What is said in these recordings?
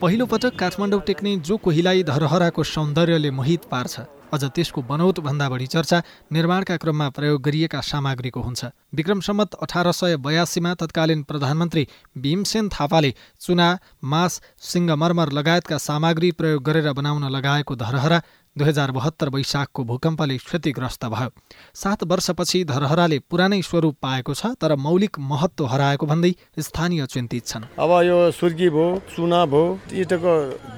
पहिलोपटक काठमाडौँ टेक्ने जो कोहीलाई धरहराको सौन्दर्यले मोहित पार्छ अझ त्यसको बनौटभन्दा बढी चर्चा निर्माणका क्रममा प्रयोग गरिएका सामग्रीको हुन्छ। विक्रम सम्मत अठार सय बयासीमा तत्कालीन प्रधानमन्त्री भीमसेन थापाले चुना मास सिङ्गमर्मर लगायतका सामग्री प्रयोग गरेर बनाउन लगाएको धरहरा दुई हजार बहत्तर वैशाखको भूकम्पले क्षतिग्रस्त भयो। सात वर्षपछि धरहराले पुरानै स्वरूप पाएको छ तर मौलिक महत्व हराएको भन्दै स्थानीय चिन्तित छन्। अब यो सुर्की भयो चुना भयो इटको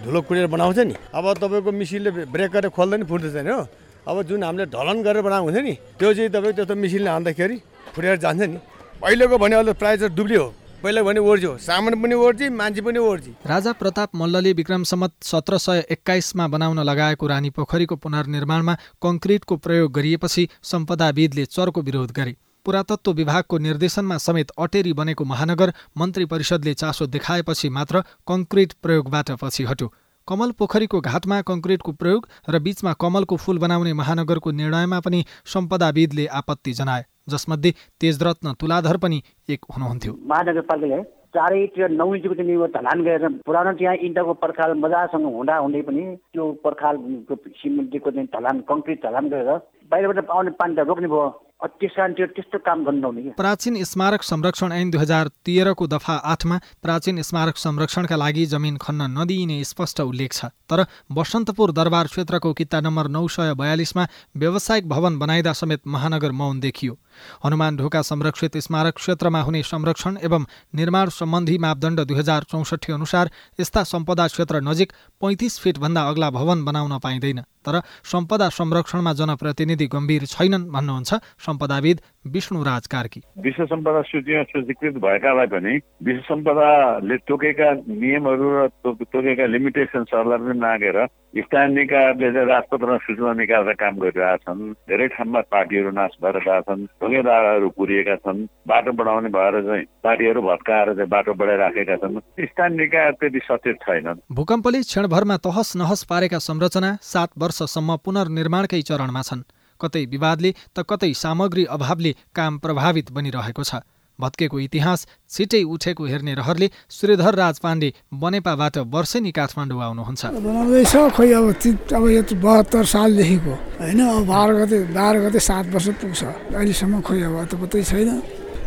धुलो कुरेर बनाउँछ नि। अब तपाईँको मिसिनले ब्रेक गरेर खोल्दा नि फुट्दैछ नि हो। अब जुन हामीले ढलन गरेर बनाएको हुन्छ नि त्यो चाहिँ तपाईँको त मिसिनले हान्दाखेरि फुटेर जान्छ नि। पहिलेको भने अहिले प्रायः चाहिँ हो। पहिला भने ओर्ज्यो सामान पनि ओर्जी मान्छे पनि ओर्जी। राजा प्रताप मल्लले विक्रम सम्मत सत्र सय एक्काइसमा बनाउन लगाएको रानी पोखरीको पुनर्निर्माणमा कङ्क्रिटको प्रयोग गरिएपछि सम्पदाविदले चर्को विरोध गरे। पुरातत्व विभागको निर्देशनमा समेत अटेरी बनेको महानगर मन्त्री परिषदले चासो देखाएपछि मात्र कङ्क्रिट प्रयोगबाट पछि हट्यो। कमल पोखरीको घाटमा कङ्क्रिटको प्रयोग र बीचमा कमलको फूल बनाउने महानगरको निर्णयमा पनि सम्पदाविदले आपत्ति जनाए। जसमध्ये तेजरत्न तुलाधर पनि एक हुनुहुन्थ्यो। महानगरपालिकाले चारैतिर नौ चाहिँ ढलान गरेर पुरानो त्यहाँ इन्टाको पर्खाल मजासँग हुँदा हुँदै पनि त्यो पर्खालको सिमेन्टको चाहिँ ढलान कङ्क्रिट ढलान गरेर बाहिरबाट आउने पानी त रोक्ने भयो। त्यस्तो काम गर्नु प्राचीन स्मारक संरक्षण ऐन दुई हजार तेह्रको दफा आठमा प्राचीन स्मारक संरक्षणका लागि जमिन खन्न नदिइने स्पष्ट उल्लेख छ। तर बसन्तपुर दरबार क्षेत्रको किता नम्बर नौ सय बयालिसमा व्यावसायिक भवन बनाइदा समेत महानगर मौन देखियो। हनुमान ढोका संरक्षित स्मारक क्षेत्रमा हुने संरक्षण एवं निर्माण सम्बन्धी मापदण्ड दुई हजार चौसठी अनुसार यस्ता सम्पदा क्षेत्र नजिक पैँतिस फिटभन्दा अग्ला भवन बनाउन पाइँदैन। तर सम्पदा संरक्षणमा जनप्रतिनिधि गम्भीर छैनन् भन्नुहुन्छ सम्पदाविद विष्णुराज कार्की विश्व सम्पदा सूचीमा सूचीकृत भएकालाई पनि विश्व सम्पदाले तोकेका नियमहरू र तोकेका लिमिटेसन्सहरूलाई पनि नागेर स्थानीय निकायहरूले चाहिँ राजपत्रमा सूचना निकालेर काम गरिरहेका छन्। धेरै ठाउँमा पार्टीहरू नाश भएर गएका छन्। ढुङ्गेदारहरू पुरिएका छन्। बाटो बढाउने भएर चाहिँ पार्टीहरू भत्काएर चाहिँ बाटो बढाइराखेका छन्। स्थानीय निकाय त्यति सचेत छैनन्। भूकम्पले क्षणभरमा तहस नहस पारेका संरचना सात वर्षसम्म पुनर्निर्माणकै चरणमा छन्। कतै विवादले त कतै सामग्री अभावले काम प्रभावित बनिरहेको छ। भत्केको इतिहास छिटै उठेको हेर्ने रहरले श्रीधर राज पाण्डे बनेपाबाट वर्षेनी काठमाडौँ आउनुहुन्छ। बनाउँदैछ खोइ अब अब यो बहत्तर सालदेखिको होइन? अब बाह्र गते बाह्र गते सात वर्ष पुग्छ। अहिलेसम्म खोइ अब पत्तै छैन।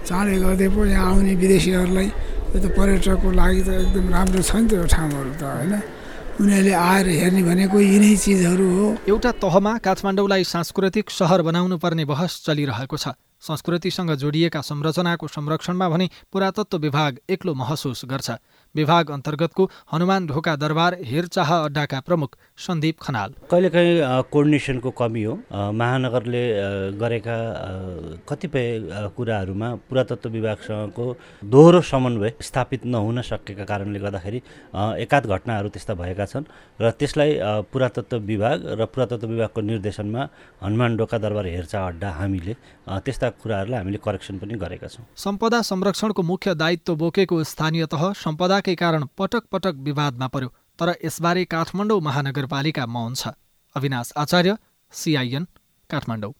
चाँडै गर्दै पो यहाँ आउने विदेशीहरूलाई यो त पर्यटकको लागि त एकदम राम्रो छ नि त्यो ठाउँहरू त होइन? उनीहरूले आएर हेर्ने भनेको यिनै चिजहरू हो। एउटा तहमा काठमाडौँलाई सांस्कृतिक सहर बनाउनु पर्ने बहस चलिरहेको छ। संस्कृतिसँग जोडिएका संरचनाको संरक्षणमा भने पुरातत्व विभाग एक्लो महसुस गर्छ। विभाग अन्तर्गतको हनुमान ढोका दरबार हेरचाह अड्डाका प्रमुख सन्दीप खनाल। कहिलेकाहीँ कोर्डिनेसनको कमी हो। महानगरले गरेका कतिपय कुराहरूमा पुरातत्व विभागसँगको दोहोरो समन्वय स्थापित नहुन सकेका कारणले गर्दाखेरि एकाध घटनाहरू त्यस्ता भएका छन् र त्यसलाई पुरातत्व विभाग र पुरातत्व विभागको निर्देशनमा हनुमान ढोका दरबार हेरचाह अड्डा हामीले त्यस्ता कुराहरूलाई हामीले करेक्सन पनि गरेका छौँ। सम्पदा संरक्षणको मुख्य दायित्व बोकेको स्थानीय तह सम्पदाकै कारण पटक पटक विवादमा पर्यो तर यसबारे काठमाडौँ महानगरपालिका मौन छ अविनाश आचार्य सिआइएन काठमाडौँ।